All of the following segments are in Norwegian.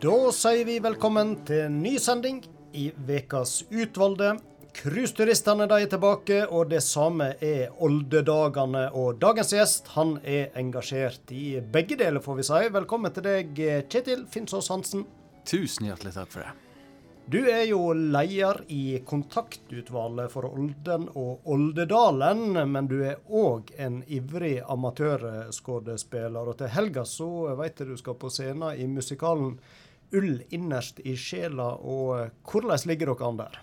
Da sier vi velkommen til en ny sending i Vekas utvalgte. Cruiseturistene er tilbake, og det samme er oldedagene. Og dagens gjest han er engasjert i begge deler, får vi si. Velkommen til deg, Kjetil Finnsås Hansen. Tusen hjertelig takk for det. Du er jo leder i kontaktutvalget for Olden og Oldedalen, men du er òg en ivrig amatørskuespiller. Og til helga så vet jeg du skal på scenen i musikalen Ull innerst i sjela. Og hvordan ligger dere an der?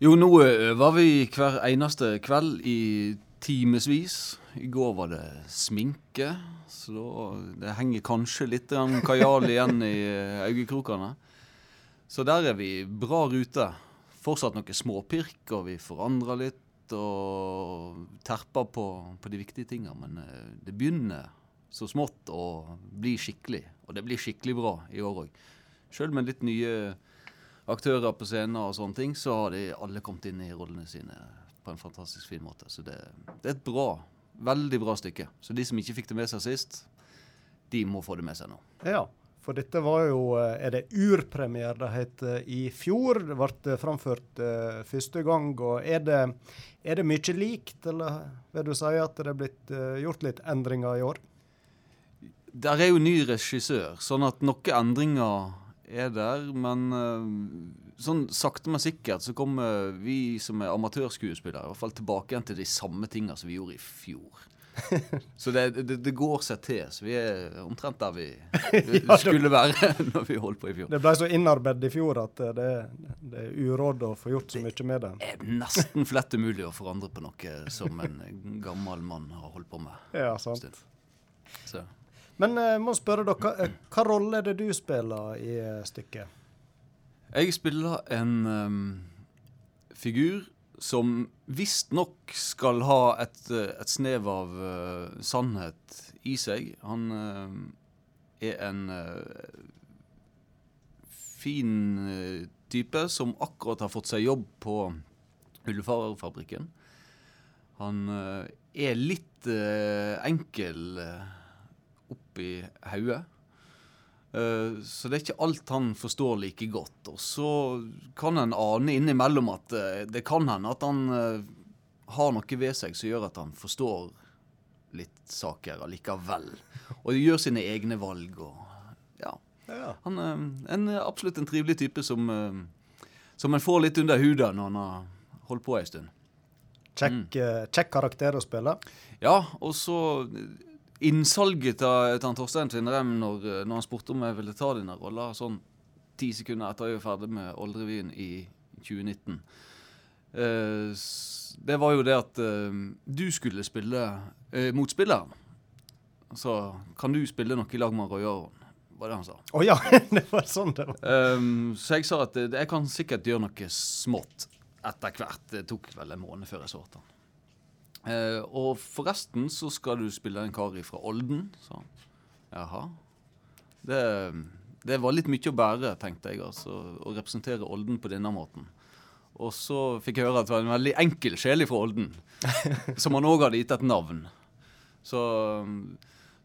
Jo, nå øver vi hver eneste kveld i timevis. I går var det sminke, så det henger kanskje litt kajal igjen i øyekrokene. Så der er vi bra rute. Fortsatt noe småpirk, og vi forandrer litt og terper på, på de viktige tinga. Men eh, det begynner så smått å bli skikkelig. Og det blir skikkelig bra i år òg. Sjøl med litt nye aktører på scenen og sånne ting, så har de alle kommet inn i rollene sine på en fantastisk fin måte. Så det, det er et bra, veldig bra stykke. Så de som ikke fikk det med seg sist, de må få det med seg nå. Ja, for dette var jo eh, Er det urpremiere det het i fjor? Det ble framført uh, første gang. og er det, er det, mye likt, eller vil du si at det er blitt uh, gjort litt endringer i år? Der er jo ny regissør, sånn at noen endringer er der. Men uh, sånn sakte, men sikkert så kommer vi som er amatørskuespillere i hvert fall tilbake igjen til de samme tingene som vi gjorde i fjor. så det, det, det, går seg til. Så vi er omtrent der vi, ja, skulle være når vi holdt på i fjor. Det ble så innarbeidet i fjor at det, det er uråd å få gjort så mye med det. Det er nesten flett umulig å forandre på noe som en gammel mann har holdt på med. Ja, sant. Så. Men jeg uh, må spørre dere, hva, uh, hva rolle er det du spiller i stykket? Jeg spiller en um, figur som visstnok skal ha et, et, snev av uh, sannhet i seg. Han uh, er en uh, fin type som akkurat har fått seg jobb på Ullfarerfabrikken. Han er litt enkel oppi hodet. Eh, så det er ikke alt han forstår like godt. Og så kan en ane innimellom at eh, det kan hende at han eh, har noe ved seg som gjør at han forstår litt saker allikevel. Og gjør sine egne valg og ja. ja. Han er en, absolutt en trivelig type som, som en får litt under huden når han har holdt på ei stund. Kjekk mm. karakter å spille? Ja, og så innsalget til, til Torstein Tvinnerem når, eh, når, han spurte om jeg ville ta denne rolla, sånn ti sekunder etter jeg var ferdig med Oldrevyen i 2019, eh, det var jo det at eh, du skulle spille eh, motspilleren. Så kan du spille noe i lag med Roy Aron? Var det han sa. Å oh, ja, det var sånn det var. Um, så jeg sa at eh, jeg kan sikkert gjøre noe smått etter hvert. Det tok vel en måned før jeg så han. Eh, og forresten så skal du spille en kar fra Olden. Så jaha. Det, det, var litt mye å bære, tenkte jeg, altså, å representere Olden på denne måten. Og så fikk jeg høre at det var en veldig enkel sjel fra Olden, som han òg hadde gitt et navn. Så,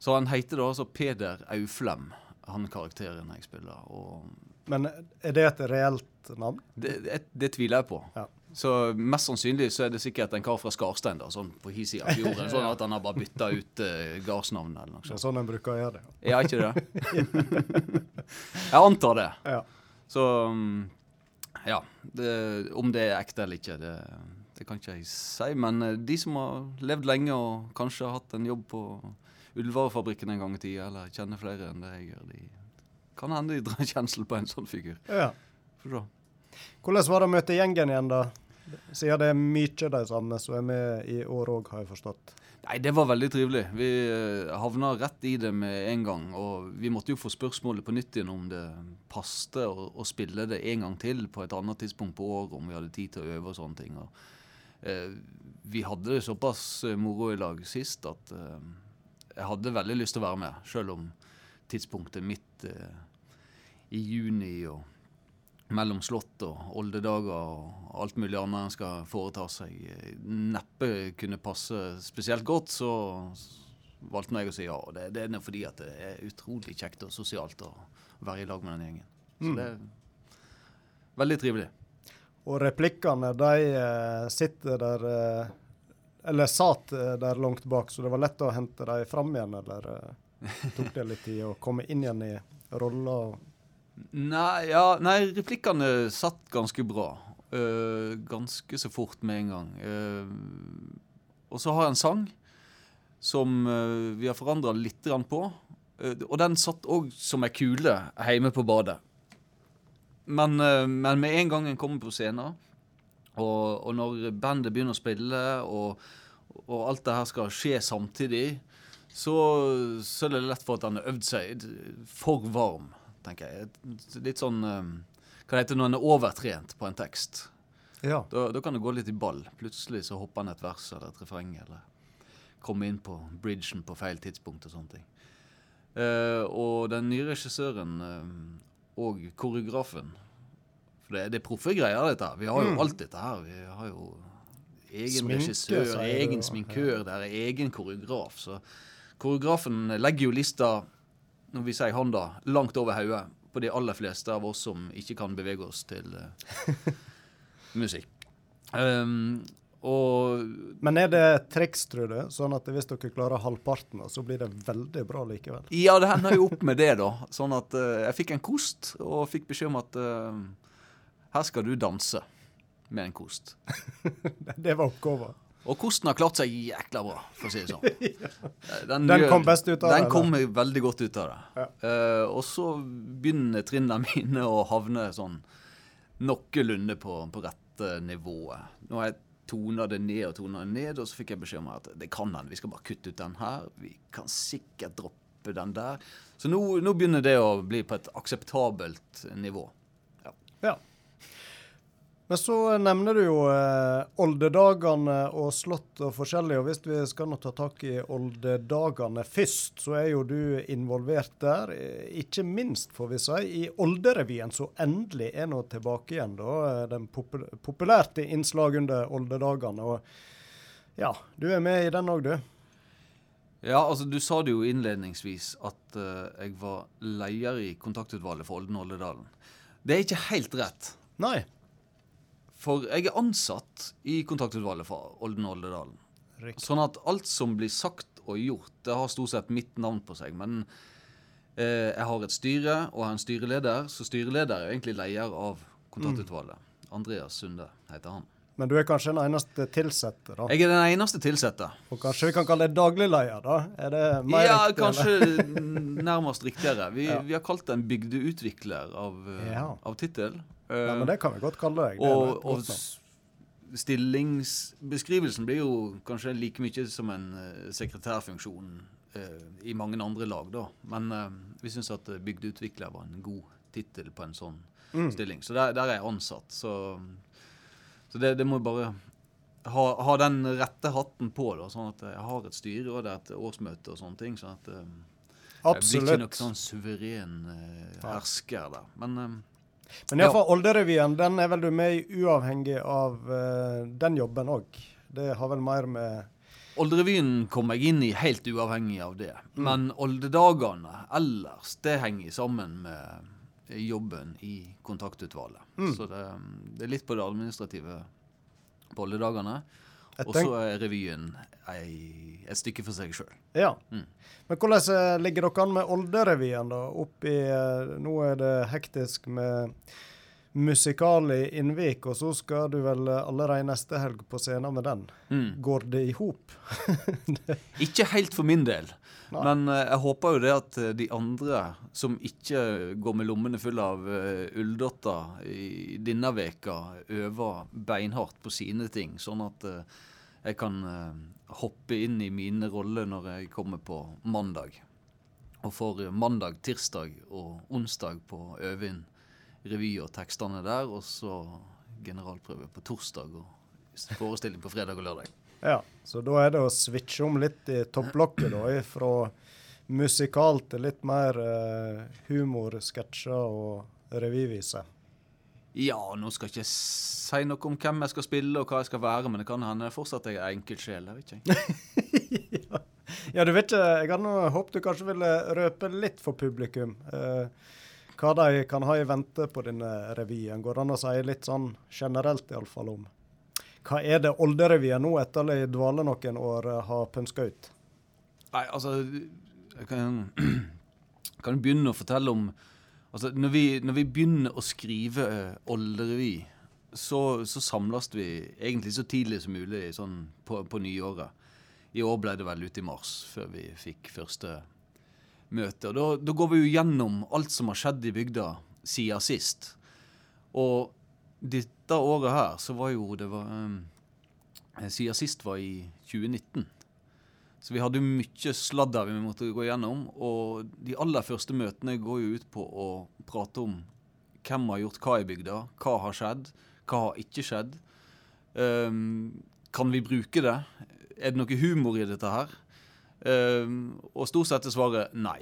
så han heter da altså Peder Auflem, han karakteren jeg spiller. Og Men er det et reelt navn? Det, det, det tviler jeg på. Ja. Så mest sannsynlig så er det sikkert en kar fra Skarstein da, sånn på hi side av fjorden. Sånn at han har bare bytta ut uh, gardsnavnet eller noe sånt. Det er sånn en bruker å gjøre det. Ja, ikke det? jeg antar det. Ja. Så um, ja. Det, om det er ekte eller ikke, det, det, kan ikke jeg si. Men uh, de som har levd lenge og kanskje har hatt en jobb på Ullvarefabrikken en gang i tida, eller kjenner flere enn det jeg gjør, de kan hende de drar kjensel på en sånn figur. Ja. For så. Hvordan var det å møte gjengen igjen, da? Siden det er mye de samme som er med i år òg, har jeg forstått. Nei, det var veldig trivelig. Vi uh, havna rett i det med en gang. Og vi måtte jo få spørsmålet på nytt igjen om det passte å, å, spille det en gang til på et annet tidspunkt på året, om vi hadde tid til å øve og sånne ting. Og, eh, vi hadde det såpass uh, moro i lag sist at jeg hadde veldig lyst til å være med, sjøl om tidspunktet midt i juni og mellom slott og oldedager og alt mulig annet en skal foreta seg, eh, neppe kunne passe spesielt godt, så valgte jeg å si ja. og Det, det er fordi at det er utrolig kjekt og sosialt å være i lag med den gjengen. Så det er veldig trivelig. Og replikkene, de eh, sitter der eh, Eller satt der langt bak, så det var lett å hente dem fram igjen, eller tok det litt tid å komme inn igjen i rolla? Nei, ja, nei, replikkene satt ganske bra. Uh, ganske så fort med en gang. Uh, og så har jeg en sang som uh, vi har forandra litt på. Og den satt òg som ei kule hjemme på badet. Men, men med en gang en kommer på scenen, og, og når bandet begynner å spille, og, og alt det her skal skje samtidig, så, så er det lett for at han har øvd seg for varm, tenker jeg. Litt sånn Hva Hva det heter når en er overtrent på en tekst. Ja. Da, da kan det gå litt i ball. Plutselig så hopper han et vers eller et refreng, eller kommer inn på bridgen på feil tidspunkt og sånne ting. Uh, og den nye regissøren uh, og koreografen For det, det er proffe greier, dette. Vi har jo Mm. alt dette her. Vi har jo egen Sminke, regissør, egen sminkør, ja. der er egen koreograf. Så koreografen legger jo lista, når vi sier han da, langt over hodet på de aller fleste av oss som ikke kan bevege oss til uh, musikk. Um, og Men er det triks, tror du? Sånn at hvis dere klarer halvparten, så blir det veldig bra likevel? Ja, det hender jo opp med det, da. Sånn at uh, jeg fikk en kost, og fikk beskjed om at uh, her skal du danse med en kost. Det var oppgaven. Og kosten har klart seg jækla bra, for å si det sånn. Den, Den kom best ut av det, Den kom jeg veldig godt ut av det. Ja. Uh, og så begynner trinnene mine å havne sånn noenlunde på, på rette nivået. Nå har jeg tona det ned og tona det ned, og så fikk jeg beskjed om at det kan den. vi skal bare kutte ut den her. Vi kan sikkert droppe den der. Så nå, nå begynner det å bli på et akseptabelt nivå. Ja. Men så nevner du jo eh, oldedagene og slott og forskjellig, og hvis vi skal nå ta tak i oldedagene først, så er jo du involvert der. eh, Ikke minst, får vi si, i Olderevyen, som endelig er nå tilbake igjen. da, eh, Den popul populærte innslag under oldedagene. Og ja, du er med i den òg, du. Ja, altså Du sa det jo innledningsvis at uh, jeg var leder i kontaktutvalget for Olden og Oldedalen. Det er ikke helt rett. Nei. For jeg er ansatt i kontaktutvalget for Olden og Oldedalen. Riktig. Sånn at alt som blir sagt og gjort, det har stort sett mitt navn på seg. Men eh, jeg har et styre og jeg har en styreleder, så styreleder er egentlig leder av kontaktutvalget. Andreas Sunde heter han. Men du er kanskje den eneste tilsatte, da? Jeg er den eneste tilsatte. Og kanskje vi kan kalle deg daglig leder, da? Er det mer Ja, riktig, kanskje nærmest riktigere. Vi, Ja. vi har kalt det en bygdeutvikler av, eh, Ja. av tittel. Ja, men det kan vi godt kalle deg. Det og og stillingsbeskrivelsen blir jo kanskje like mye som en eh, sekretærfunksjon eh, i mange andre lag, da. Men eh, vi syns at eh, bygdeutvikler var en god tittel på en sånn Mm. stilling. Så der, der er jeg ansatt. Så, så det, det må bare ha, ha den rette hatten på, da, sånn at jeg har et styre og det er et årsmøte og sånne ting. sånn at eh, jeg blir ikke noen noe sånn suveren eh, hersker der. Men eh, Men iallfall Olderevyen, den er vel du med i uavhengig av uh, den jobben òg. Det har vel mer med Olderevyen kom jeg inn i helt uavhengig av det. Men oldedagene ellers, det henger sammen med jobben i kontaktutvalget. Mm. Så det, det er litt på det administrative på oldedagene. Og så er revyen ei, et stykke for seg sjøl. Ja. Mm. Men hvordan eh, ligger dere an med Olderevyen, da? Oppi, eh, nå er det hektisk med musikal i Innvik, og så skal du vel allerede neste helg på scenen med den. Mm. Går det i hop? Ikke helt for min del. Nei. Men eh, jeg håper jo det at eh, de andre som ikke går med lommene fulle av uh, ulldotter i denne veka, øver beinhardt på sine ting, sånn at jeg kan hoppe inn i mine roller når jeg kommer på mandag. Og får mandag, tirsdag og onsdag på inn revy og tekstene der, og så generalprøve på torsdag og forestilling på fredag og lørdag. Ja, så da er det å switche om litt i topplokket, da. Fra musikal til litt mer eh, humor, sketsjer og revyvise. Ja, nå skal jeg ikke si noe om hvem jeg skal spille og hva jeg skal være, men det kan hende fortsatt jeg er enkeltsjel. Jeg vet ikke. ja. ja, du vet ikke Jeg hadde håpet du kanskje ville røpe litt for publikum. Eh, hva de kan ha i vente på denne revyen. Går det an å si litt sånn generelt iallfall om hva er det Olderevyen nå, etter å dvale noen år, eh, har pønska ut? Nei, altså Jeg kan, kan begynne å fortelle om Altså, når vi, når vi begynner å skrive uh, Olderevy, så, så, samles vi egentlig så tidlig som mulig sånn på, på nyåret. I år ble det vel ute i mars, før vi fikk første møte. Og da, da, går vi jo gjennom alt som har skjedd i bygda siden sist. Og dette året her, så var jo det var, eh, Siden sist var i 2019. Så vi hadde mye sladder vi måtte gå gjennom. Og de aller første møtene går jo ut på å prate om hvem har gjort hva i bygda, hva har skjedd, hva har ikke skjedd. Um, kan vi bruke det? Er det noe humor i dette her? Um, og stort sett er svaret nei.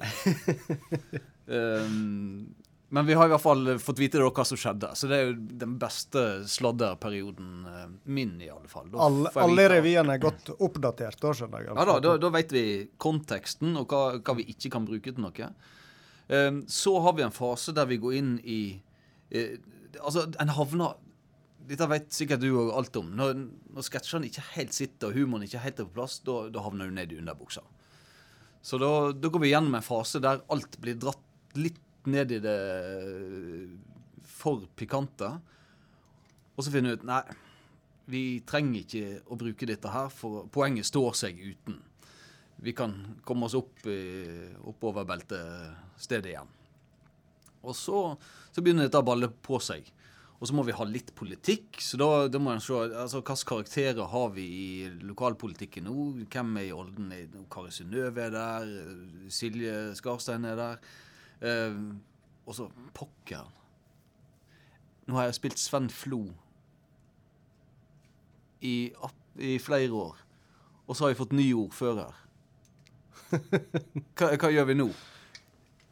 um, men vi har i hvert fall fått vite da hva som skjedde. Så det er jo den beste sladderperioden uh, min, i alle fall. All, alle revyene er godt oppdatert, da skjønner jeg. Ja da, da, da vet vi konteksten og hva, hva, vi ikke kan bruke til noe. Um, så har vi en fase der vi går inn i uh, Altså, en havner dette vet sikkert du òg alt om. Når, når sketsjene ikke helt sitter og humoren ikke helt er på plass, da, da havner du ned i underbuksa. Så da, da, går vi gjennom en fase der alt blir dratt litt ned i det for pikante. Og så finner vi ut nei, vi trenger ikke å bruke dette her, for poenget står seg uten. Vi kan komme oss opp i oppoverbeltestedet igjen. Og så, så begynner dette å balle på seg. Og så må vi ha litt politikk. Så da, da må en se altså, hvilke karakterer har vi i lokalpolitikken nå. Hvem er i Olden? Kari Synnøve er der. Silje Skarstein er der. Eh, og så pokkeren. Nå har jeg spilt Sven Flo i, i flere år. Og så har vi fått ny ordfører. Hva, hva gjør vi nå?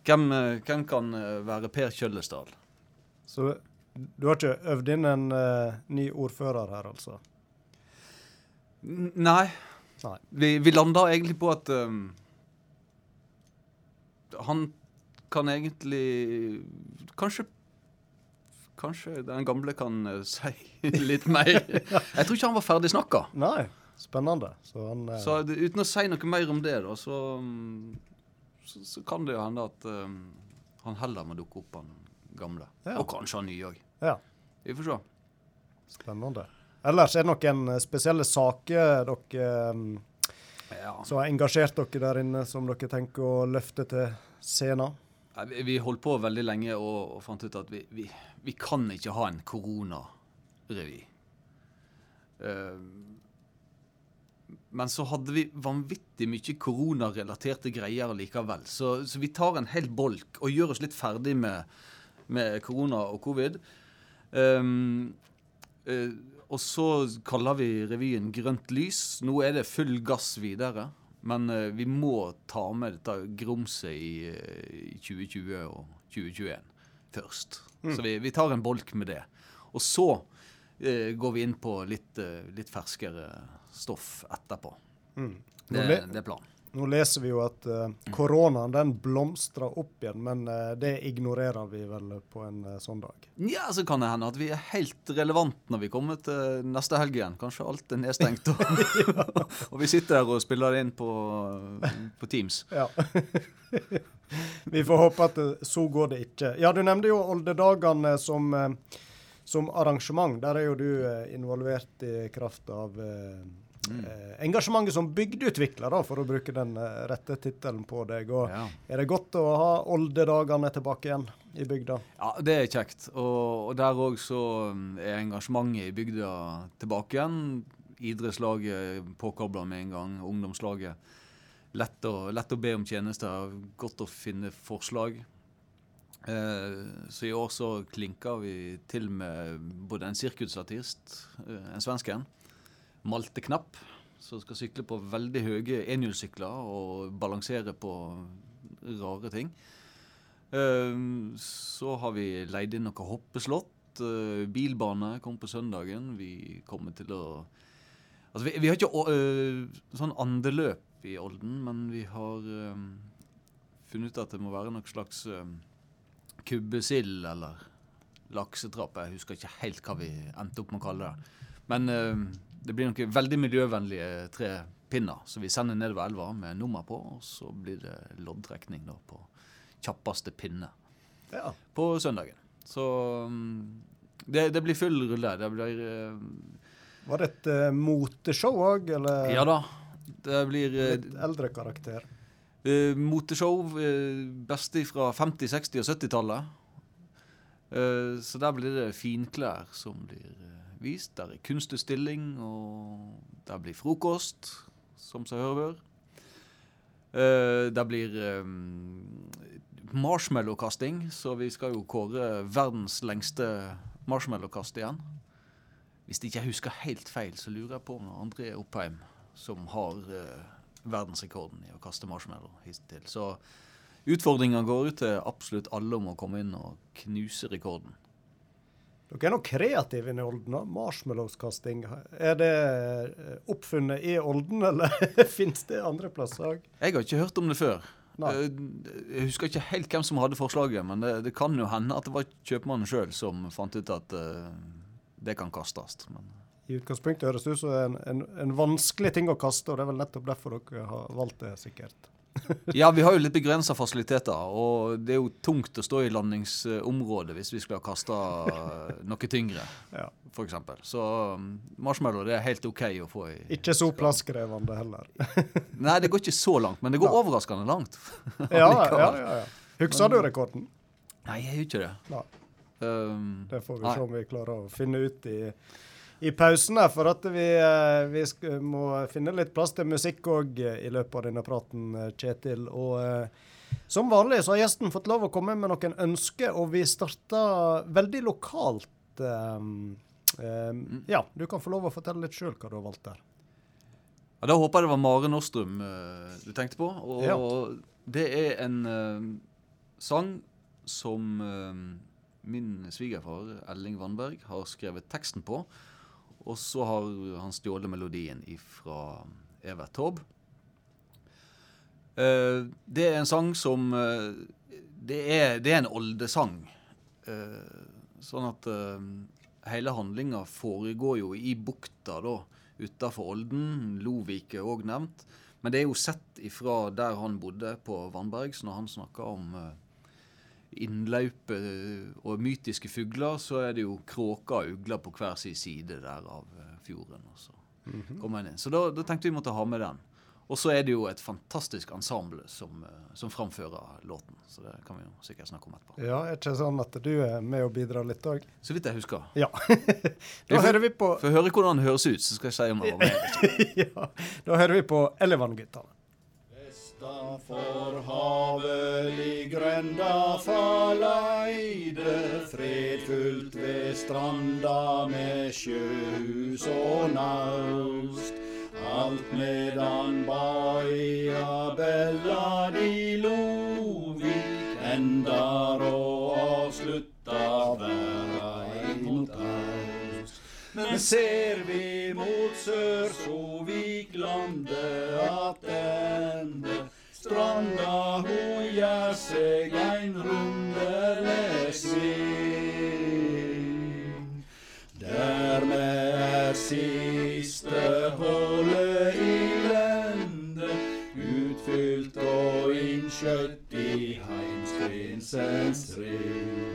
Hvem, eh, hvem kan eh, være Per Kjøllesdal? Så du har ikke øvd inn en uh, ny ordfører her, altså? Nei. Nei. Vi, vi landa egentlig på at um, han kan egentlig Kanskje Kanskje den gamle kan uh, si litt mer. Jeg tror ikke han var ferdig snakka. Nei. Spennende. Så, han, uh... så uten å si noe mer om det, da, så, så, så kan det jo hende at um, han heller må dukke opp, han gamle. Ja. Og kanskje ha nye òg. Ja. Vi får se. Spennende. Ellers er det noen eh, spesielle saker dere um, ja. som har engasjert dere der inne, som dere tenker å løfte til scenen? Vi, vi holdt på veldig lenge og, og fant ut at vi, vi, vi, kan ikke ha en koronarevy. Uh, men så hadde vi vanvittig mye koronarelaterte greier likevel. Så, så, vi tar en hel bolk og gjør oss litt ferdig med, med korona og covid. Um, uh, og så kaller vi revyen Grønt lys. Nå er det full gass videre. Men uh, vi må ta med dette grumset i, uh, i 2020 og 2021 først. Mm. Så vi, vi, tar en bolk med det. Og så går vi inn på litt, litt ferskere stoff etterpå. Mm. Det, det er planen. Nå leser vi jo at uh, koronaen den blomstrer opp igjen, men uh, det ignorerer vi vel på en uh, sånn dag? Ja, så kan det hende at vi er helt relevant når vi kommer til neste helg igjen. Kanskje alt er nedstengt, og, og vi sitter der og spiller det inn på, på Teams. Ja. vi får håpe at så går det ikke. Ja, du nevnte jo Oldedagene som, som arrangement. Der er jo du involvert i kraft av Mm. Eh, engasjementet som bygdeutvikler, for å bruke den eh, rette tittelen på deg. Og ja. Er det godt å ha oldedagene tilbake igjen i bygda? Ja, det er kjekt. Og, og der òg så mm, er engasjementet i bygda tilbake igjen. Idrettslaget påkobla med en gang. Ungdomslaget. Lett å, lett å be om tjenester. Godt å finne forslag. Eh, så i år så klinker vi til med både en sirkusartist, en svensk en, Malte Knapp, som skal sykle på veldig høye enhjulssykler og balansere på rare ting. Ehm, så har vi leid inn noe hoppeslott. uh, bilbane kom på søndagen. Vi kommer til å Altså, vi, vi har ikke uh, sånn andeløp i Olden, men vi har uh, funnet ut at det må være noe slags uh, kubbesild eller laksetrapp. Jeg husker ikke helt hva vi endte opp med å kalle det. Men det blir noen veldig miljøvennlige tre pinner, som vi sender nedover elva med nummer på, og så blir det loddtrekning på kjappeste pinne Ja. på søndagen. Så um, det, det blir full rulle. Det blir uh, Var det et uh, moteshow òg, eller Ja da. Det blir uh, litt eldre karakter? uh, moteshow. Uh, beste fra 50-, 60- og 70-tallet. Uh, så der blir det finklær som blir vist. Der er kunstutstilling, og der blir frokost, som seg hører. Uh, det blir um, marshmallowkasting, så vi skal jo kåre verdens lengste marshmallowkast igjen. Hvis ikke husker helt feil, så lurer jeg på om det André Oppheim som har uh, verdensrekorden i å kaste marshmallow hittil. Så utfordringa går ut til absolutt alle om å komme inn og knuse rekorden. Dere er nå kreative inne i Olden. Marshmallowskasting. Er det eh, oppfunnet i Olden, eller fins det andre plasser òg? Jeg har ikke hørt om det før. Nei. Eh, Jeg husker ikke helt hvem som hadde forslaget, men det, det kan jo hende at det var kjøpmannen sjøl som fant ut at uh, det kan kastes. Men I utgangspunktet høres det ut som en, en, en vanskelig ting å kaste, og det er vel nettopp derfor dere har valgt det, sikkert. ja, vi har jo litt begrensa fasiliteter, og det er jo tungt å stå i landingsområdet hvis vi skulle ha kasta noe tyngre, Ja. f.eks. Så um, marshmallow det er helt OK å få i Ikke så plasskrevende heller. Nei, det går ikke så langt, men det går Nei. overraskende langt. ja, ja, ja, ja. Husker du rekorden? Nei, jeg gjør ikke det. Um, Det får vi se om vi klarer å finne ut i, i pausen her, for at vi, eh, vi må finne litt plass til musikk òg i løpet av denne praten, eh, Kjetil. Og eh, som vanlig så har gjesten fått lov å komme med noen ønsker, og vi starter veldig lokalt. eh, eh, ja, du kan få lov å fortelle litt sjøl hva du har valgt der. Ja, Da håper jeg det var Mare Nostrum eh, du tenkte på. Og Ja. det er en eh, sang som eh, min svigerfar Elling Vannberg har skrevet teksten på. Og så har han stjålet melodien fra Evert Taube. Uh, det er en sang som uh, det, er, det er en oldesang. Uh, sånn at hele handlinga foregår jo i bukta da, utafor Olden. Lovik er òg nevnt. Men det er jo sett ifra der han bodde, på Vannberg. Så når han snakker om innløype eh, og mytiske fugler, så er det jo kråker og ugler på hver sin side der av eh, fjorden. Og så kommer han inn. Så da, da tenkte vi måtte ha med den. Og så er det jo et fantastisk ensemble som, eh, som framfører låten. Så det kan vi jo sikkert snakke om etterpå. Ja, er ikke sånn at du er med og bidrar litt òg? Så vidt jeg husker. Ja. Da hører vi på For å høre hvordan det høres ut, så skal jeg si om det var med. ja, Da hører vi på Elevan-guttene. For havet i grenda faleide, fredfullt ved stranda med sjøhus og naust. Alt medan baia bella di lovi, endar og avslutta verda imot aust. Men ser vi mot sør, så landet attende. Stranda ho gjer seg ein runderleg sving. Dermed er siste hullet i lende utfylt og innskjøtt i heimsprinsens ring.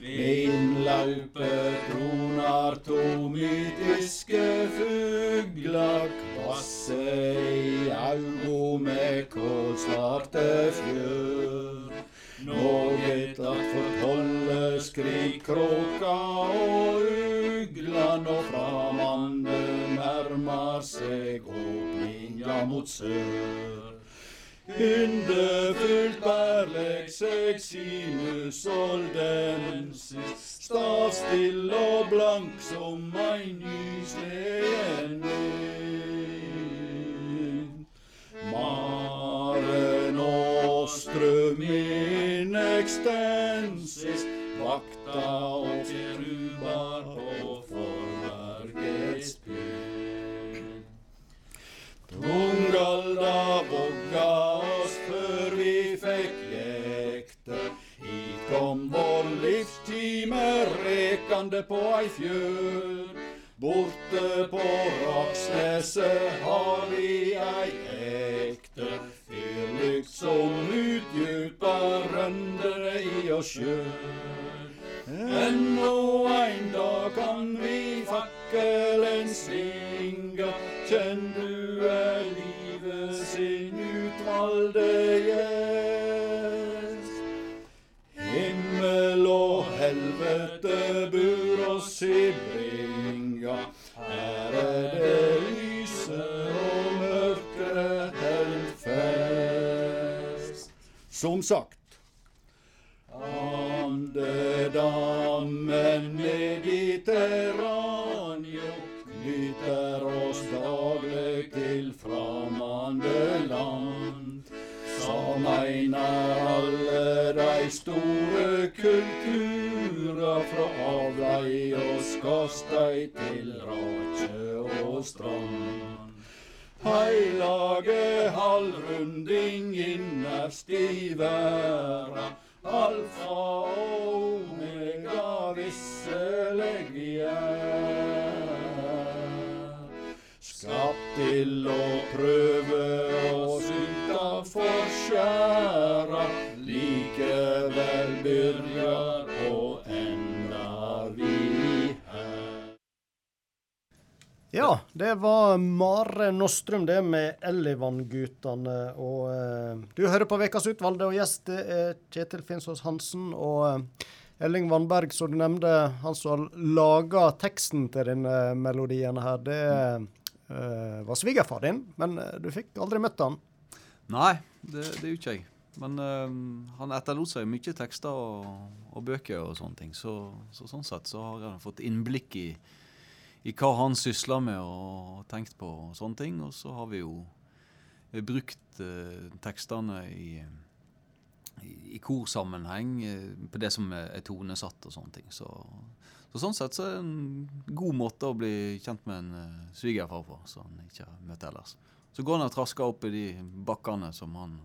Ved innlaupet tronar to mytiske fuglar, kvasse i augo med kålsvarte fjør. vet at fortolle skrik kråka og ugla når framande nærmar seg åpninga mot sør. Yndefullt bærleks, seg sinus oldensis, stavstill og blank som ei nysneen vind. Mare nostrum in extensis, vakta Lukta og rekande på ei fjør. Borte på Raksneset har vi ei Som sagt. Andedammen i knyter oss daglig til framande land. Som einar alle dei store kulturer fra avlei og skastei til rake og strand. Heilage halvrunding innerst i verda. Det var Mare Nostrum, det med Ellivan-gutene. Og eh, du hører på Ukas utvalgte, og gjest det er Kjetil Finsås Hansen. Og eh, Elling Vannberg, som du nevnte, han som laga teksten til denne melodien her, det eh, var svigerfar din, men eh, du fikk aldri møtt han. Nei, det, det gjorde ikke jeg. Men eh, han etterlot seg mye tekster og, og bøker og sånne ting. Så, så sånn sett så har jeg fått innblikk i, i hva han sysla med og tenkt på og sånne ting. Og så har vi jo brukt eh, tekstene i, i, i korsammenheng eh, på det som er, er tonesatt og sånne ting. Så, så sånn sett så er det en god måte å bli kjent med en eh, svigerfar på, som han ikke har møtt ellers. Så går han og trasker opp i de bakkene som han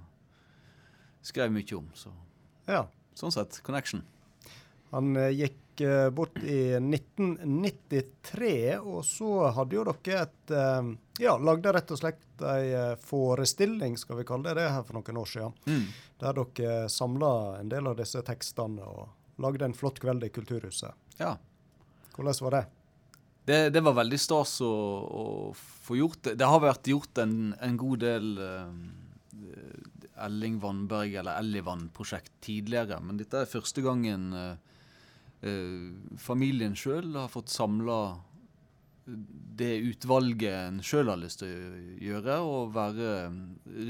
skrev mye om. Så Ja. sånn sett, connection. Han eh, gikk eh, bort i 1993, og så hadde jo dere et eh, Ja, lagde rett og slett ei eh, forestilling, skal vi kalle det det, her for noen år siden. Mm. Der dere samla en del av disse tekstene og lagde en flott kveld i Kulturhuset. Ja. Hvordan var det? Det, det var veldig stas å, å få gjort det. Det har vært gjort en, en god del Elling Vannberg eller Ellivann-prosjekt tidligere, men dette er første gangen eh, familien sjøl har fått samla det utvalget en sjøl har lyst til å gjøre, og være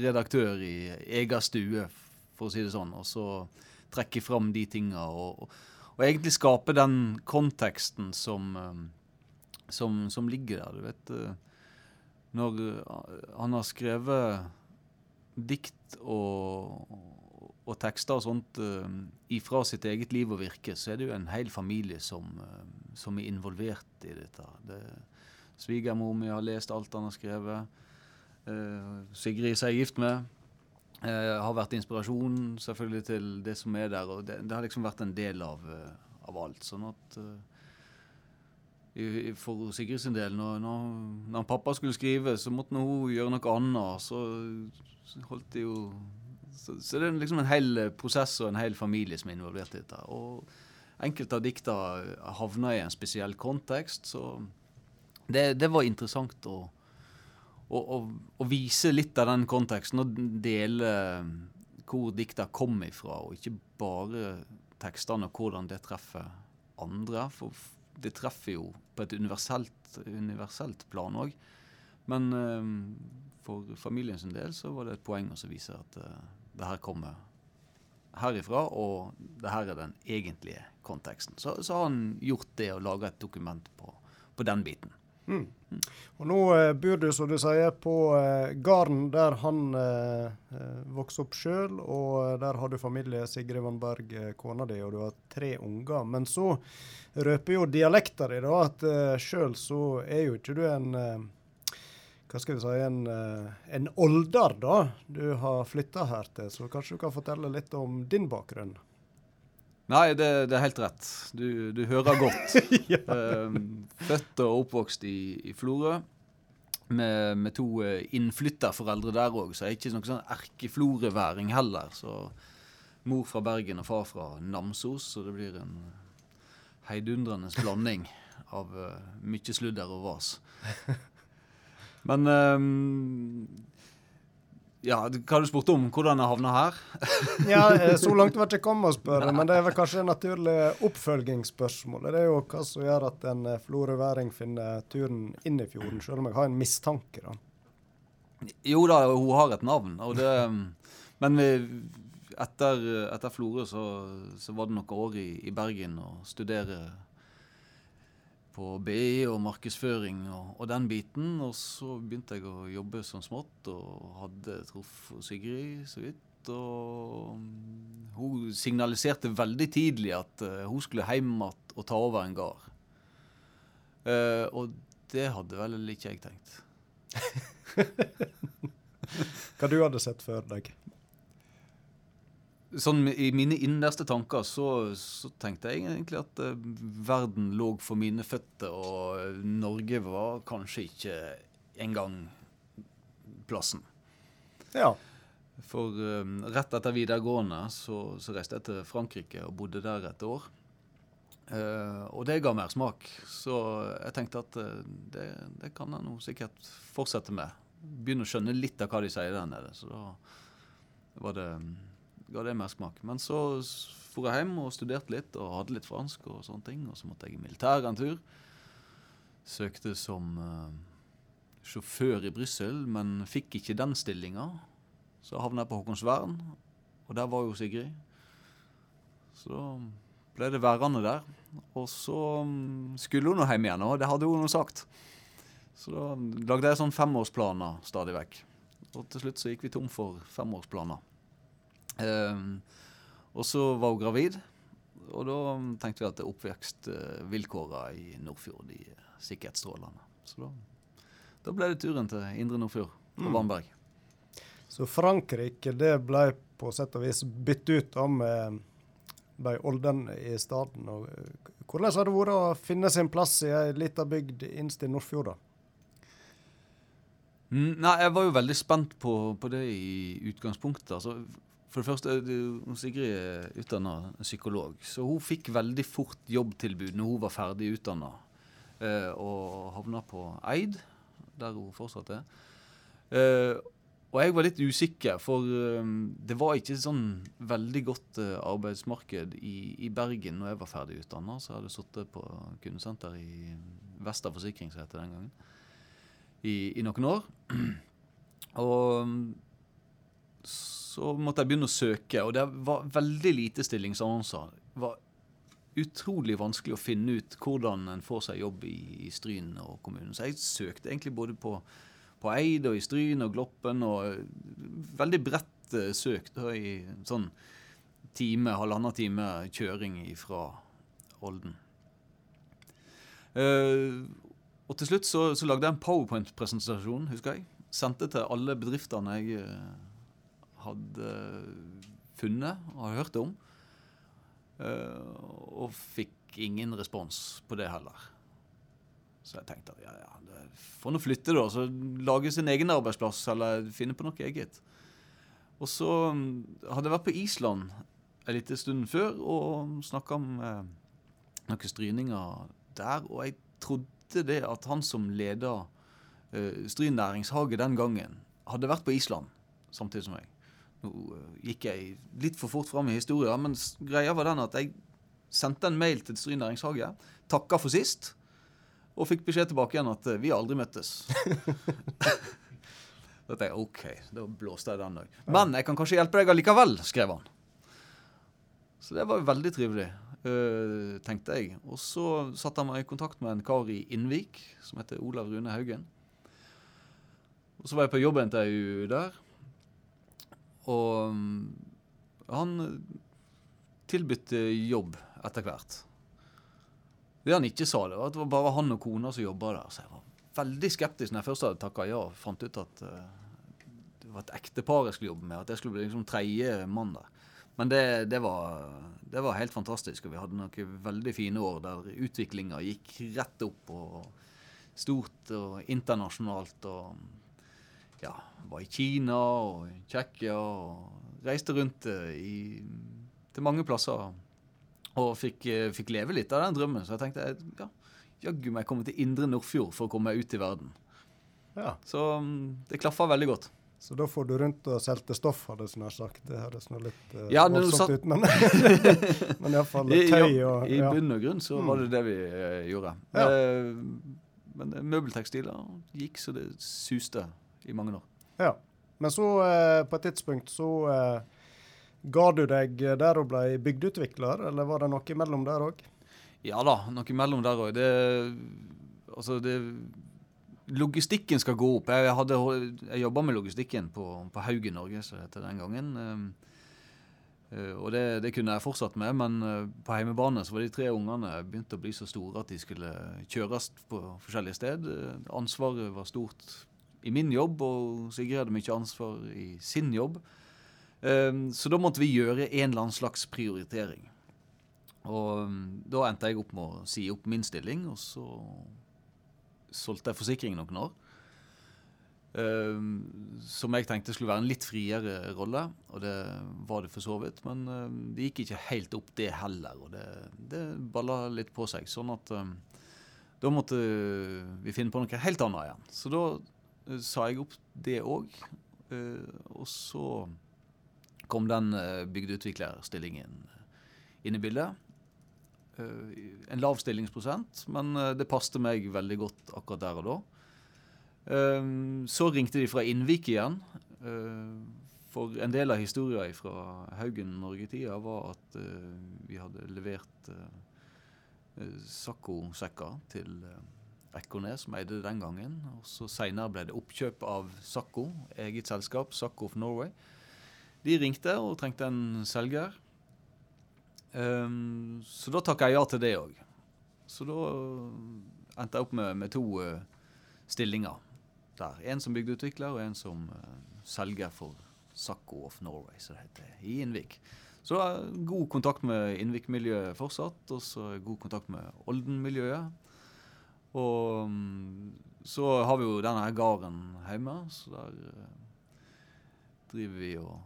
redaktør i egen stue, for å si det sånn, og så trekke fram de tinga og, og, egentlig skape den konteksten som eh, som, som ligger der. Du vet eh, Når eh, han har skrevet dikt og, og tekster og sånt uh, ifra sitt eget liv og virke, så er det jo en hel familie som, uh, som er involvert i dette. Det, Svigermor mi har lest alt han har skrevet. Uh, Sigrid som jeg er gift med, har vært inspirasjon selvfølgelig til det som er der. og Det, det har liksom vært en del av, av alt. sånn at for Sigrid sin del, når, når, pappa skulle skrive, så måtte hun gjøre noe annet. Så, holdt det jo så, så det er liksom en hel prosess og en hel familie som er involvert i dette. Og enkelte av dikta havna i en spesiell kontekst, så det, det var interessant å, å, å, å vise litt av den konteksten og dele hvor dikta kom ifra, og ikke bare tekstene og hvordan det treffer andre. For det treffer jo på et universelt, universelt plan òg. Men um, for familien sin del så var det et poeng å vise at eh, det her kommer herifra, og det her er den egentlige konteksten. Så, så har han gjort det og laga et dokument på, på den biten. Og nå eh, bor du, som du sier, på eh, gården der han eh, eh, vokste opp sjøl, og eh, der har du familie, Sigrid Vannberg, eh, kona di, og du har tre unger. Men så røper jo dialekta di da at eh, sjøl så er jo ikke du en eh, hva skal vi si, en, eh, en older, da. Du har flytta her til, så kanskje du kan fortelle litt om din bakgrunn? Nei, det, det er helt rett. Du, du hører godt. ja. Eh, født og oppvokst i, i Florø. Med, med to eh, innflytterforeldre der òg, så jeg er ikke noen sånn erkefloreværing heller. Så mor fra Bergen og far fra Namsos, så det blir en heidundrende blanding av uh, mye sludder og vas. Men um, Ja, hva du spurte om? Hvordan jeg havna her? Ja, eh, Så langt var ikke kommet å spørre, men det er vel kanskje et naturlig oppfølgingsspørsmål. Det er jo hva som gjør at en eh, florøværing finner turen inn i fjorden, selv om jeg har en mistanke. da. Jo da, hun har et navn. Det, men vi, etter, etter Florø så, så var det noen år i, i Bergen å studere på BI og markedsføring og, og den biten. Og så begynte jeg å jobbe som smått og hadde truffet Sigrid så vidt. Og mm, hun signaliserte veldig tidlig at eh, hun skulle hjem igjen og ta over en gard. Uh, og det hadde vel ikke jeg tenkt. Hva du hadde sett før deg? Sånn I mine innerste tanker så, så tenkte jeg egentlig at eh, verden lå for mine føtter, og Norge var kanskje ikke engang plassen. Ja. For eh, rett etter videregående så, så reiste jeg til Frankrike og bodde der et år. Uh, og det ga mer smak, så jeg tenkte at uh, det, det kan jeg nå sikkert fortsette med. Begynne å skjønne litt av hva de sier der nede. Så da var det ga det mersmak. Men så for jeg hjem og studerte litt og hadde litt fransk og sånne ting. Og så måtte jeg i militæret en tur. Søkte som uh, sjåfør i Brussel, men fikk ikke den stillinga. Så havna jeg på Håkonsvern, og der var jo Sigrid. Så ble det værende der. Og så mm, skulle hun nå hjem igjen, og det hadde hun nå sagt. Så da lagde jeg sånn femårsplaner stadig vekk. Og til slutt så gikk vi tom for femårsplaner. Ehm, og så var hun gravid, og da tenkte vi at oppvekstvilkåra i Nordfjord de er sikkert strålende. Så da, da ble det turen til Indre Nordfjord og Vannberg. Så Frankrike det ble på sett og vis byttet ut da med de Olden i staden. Og eh, hvordan har det vært å finne sin plass i ei lita bygd innst i Nordfjord? da? Mm, Nei, jeg var jo veldig spent på, på det i utgangspunktet. Altså, for det første, Sigrid er utdanna psykolog, så hun fikk veldig fort jobbtilbud når hun var ferdig utdanna, eh, og havna på Eid, der hun fortsatt er. Eh, og jeg var litt usikker, for eh, det var ikke sånn veldig godt eh, arbeidsmarked i, i Bergen når jeg var ferdig utdanna, så jeg hadde sittet på kundesenter i Vesta Forsikring, som het den gangen, i, i noen år. Og så måtte jeg begynne å søke, og det var veldig lite stillingsannonser. Det var utrolig vanskelig å finne ut hvordan en får seg jobb i, i Stryn og kommunen. Så jeg søkte egentlig både på, på Eid og i Stryn og Gloppen, og eh, veldig bredt søkt søk da, i sånn time, halvannen time kjøring fra Olden. Uh, og til slutt så, så lagde jeg en powerpoint-presentasjon, husker jeg. Sendte til alle bedriftene jeg eh, hadde funnet og hørt om. Eh, og fikk ingen respons på det heller. Så jeg tenkte at ja, ja, får nå flytte, da. Så lage sin egen arbeidsplass, eller finne på noe eget. Og så mm, hadde jeg vært på Island en liten stund før og snakka om eh, noen stryninger der. Og jeg trodde det at han som leda uh, Stryn næringshage den gangen, hadde vært på Island samtidig som meg. Nå eh, gikk jeg litt for fort fram i historien, men greia var den at jeg sendte en mail til Stryn næringshage, takka for sist, og fikk beskjed tilbake igjen at eh, vi aldri møttes. da tenkte jeg OK, da blåste jeg den òg. Men jeg kan kanskje hjelpe deg allikevel, skrev han. Så det var veldig trivelig. eh, tenkte jeg. Og så satte han meg i kontakt med en kar i Innvik som heter Olav Rune Haugen. Og så var jeg på jobbintervju der. Og mm, han tilbød jobb etter hvert. Det han ikke sa, det var at det var bare han og kona som jobba der. Så jeg var veldig skeptisk når jeg først hadde takka ja. og Fant ut at uh, det var et ektepar jeg skulle jobbe med. At jeg skulle bli liksom tredje mann der. Men det, det, var, det, var, helt fantastisk. Og vi hadde noen veldig fine år der utviklinga gikk rett opp. og Stort og internasjonalt. Og ja, var i Kina og Tsjekkia og reiste rundt uh, i, til mange plasser. Og fikk, uh, fikk, leve litt av den drømmen. Så jeg tenkte ja, jaggu meg komme til Indre Nordfjord for å komme meg ut i verden. Ja. Så um, det klaffa veldig godt. Så da får du rundt og solgte stoff, hadde jeg nær sagt. Det høres nå litt uh, ja, voldsomt satt... ut, men, men iallfall tøy og I, bunn og grunn så var det det vi uh, gjorde. Ja. Uh, men møbeltekstiler gikk så det suste i mange år. Ja. Men så, på et tidspunkt, så ga du deg der og ble bygdeutvikler, eller var det noe imellom der òg? Ja da, noe imellom der òg. Det Altså, det Logistikken skal gå opp. Jeg, hadde, jeg jobba med logistikken på, på Haugen Norge, som det het den gangen. Uh, og det, det, kunne jeg fortsatt med, men uh, på hjemmebane så var de tre ungene begynt å bli så store at de skulle kjøres på forskjellige sted. Uh, ansvaret var stort i min jobb, og Sigrid hadde mye ansvar i sin jobb. så da måtte vi gjøre en eller annen slags prioritering. Og um, da endte jeg opp med å si opp min stilling, og så solgte jeg forsikring noen år. Um, som jeg tenkte skulle være en litt friere rolle, og det var det for så vidt. Men det gikk ikke helt opp, det heller, og det, det balla litt på seg. Sånn at da måtte vi finne på noe helt annet igjen. Så da sa jeg opp det òg. Uh, og så kom den uh, bygdeutviklerstillingen inn i bildet. Eh, en lav stillingsprosent, men eh, det passte meg veldig godt akkurat der og da. Eh, så ringte de fra Innvik igjen. For en del av historien fra Haugen Norge-tida var at vi hadde levert Sacco-sekker til Ekornes, som eide det den gangen. Og så Senere ble det oppkjøp av Sacco, eget selskap, Sacco of Norway. De ringte og trengte en selger. Um, så da takka jeg ja til det òg. Så da endte jeg opp med, med to uh, stillinger der. En som bygdeutvikler, og en som uh, selger for Sacco of Norway, som det heter, i Innvik. Så god kontakt med Innvik-miljøet fortsatt, og så god kontakt med Olden-miljøet. Og um, så har vi jo denne gården hjemme, så der uh, driver vi og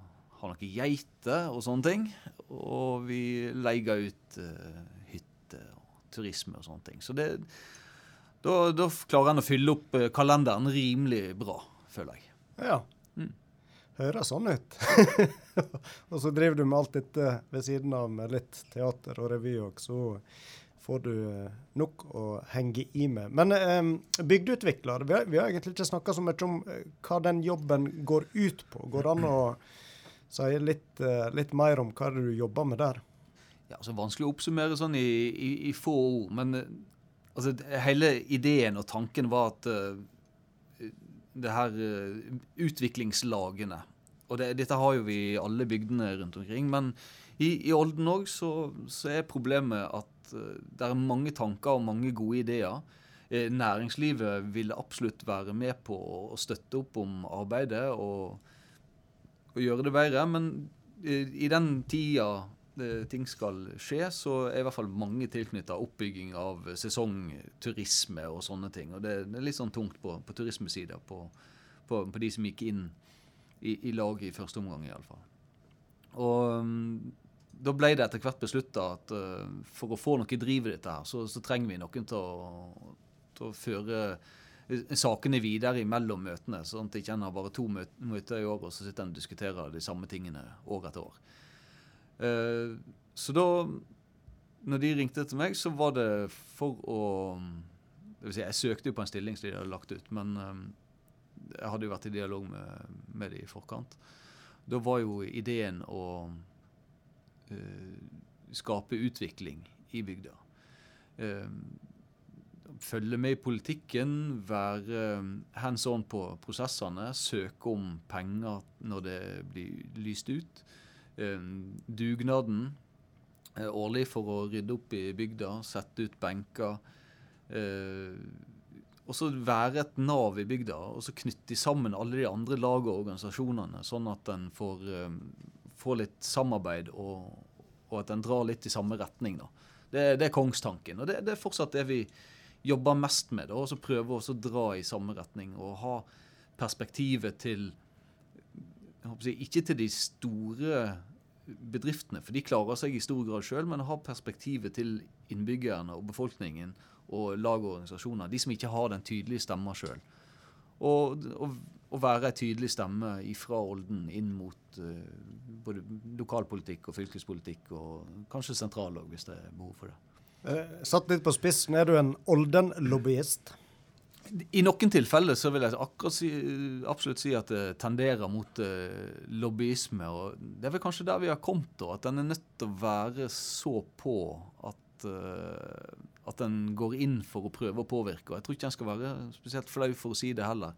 har noen geiter og sånne ting. Og vi leier ut uh, hytter og turisme og sånne ting. Så det, da, da klarer en å fylle opp uh, kalenderen rimelig bra, føler jeg. Ja. Mm. Høres sånn ut. og så driver du med alt dette ved siden av med litt teater og revy òg, så får du uh, nok å henge i med. Men eh, bygdeutvikler, vi har, vi har, egentlig ikke snakka så mye om hva den jobben går ut på. Går det an å Si litt, uh, litt, mer om hva du jobber med der. Ja, altså Vanskelig å oppsummere sånn i, i, i få ord. Men uh, altså, hele ideen og tanken var at uh, det her utviklingslagene Og det, dette har jo vi i alle bygdene rundt omkring. Men i, i Olden òg så, så, er problemet at det er mange tanker og mange gode ideer. Næringslivet vil absolutt være med på å støtte opp om arbeidet. og og gjøre det bedre. Men i, i den tida ting skal skje, så er i hvert fall mange tilknytta oppbygging av sesongturisme og sånne ting. Og det, er litt sånn tungt på, på turismesida på, på, på, de som gikk inn i, i laget i første omgang, iallfall. Og um, da ble det etter hvert beslutta at uh, for å få noe driv i dette, her, så, så trenger vi noen til å, til å føre sakene videre mellom møtene. Sånn at ikke en har bare to møter i år, og så sitter en og diskuterer de samme tingene år etter år. Uh, så da når de ringte til meg, så var det for å det vil si, Jeg søkte jo på en stilling som de hadde lagt ut, men um, jeg hadde jo vært i dialog med, med de i forkant. Da var jo ideen å skape utvikling i bygda. Eh, følge med i politikken, være eh, hands on på prosessene, søke om penger når det blir lyst ut. Eh, dugnaden eh, årlig for å rydde opp i bygda, sette ut benker. Eh, og så være et nav i bygda, og så knytte sammen alle de andre lag og organisasjonene, sånn at en får, får, litt samarbeid, og, og, at en drar litt i samme retning. da. Det, det er kongstanken. Og det, det, er fortsatt det vi jobber mest med. Og så prøve å dra i samme retning og ha perspektivet til si, Ikke til de store bedriftene, for de klarer seg i stor grad sjøl, men ha perspektivet til innbyggerne og befolkningen og lag og organisasjoner. De som ikke har den tydelige stemma sjøl. Og, og, og, være ei tydelig stemme ifra Olden inn mot uh, både lokalpolitikk og fylkespolitikk, og kanskje sentral òg, hvis det er behov for det. Eh, satt litt på spissen, er du en Olden-lobbyist? I noen tilfeller så vil jeg akkurat si, absolutt si at det tenderer mot uh, lobbyisme. og Det er vel kanskje der vi har kommet, da, at den er nødt til å være så på at uh, at en går inn for å prøve å påvirke. og Jeg tror ikke en skal være spesielt flau for å si det heller.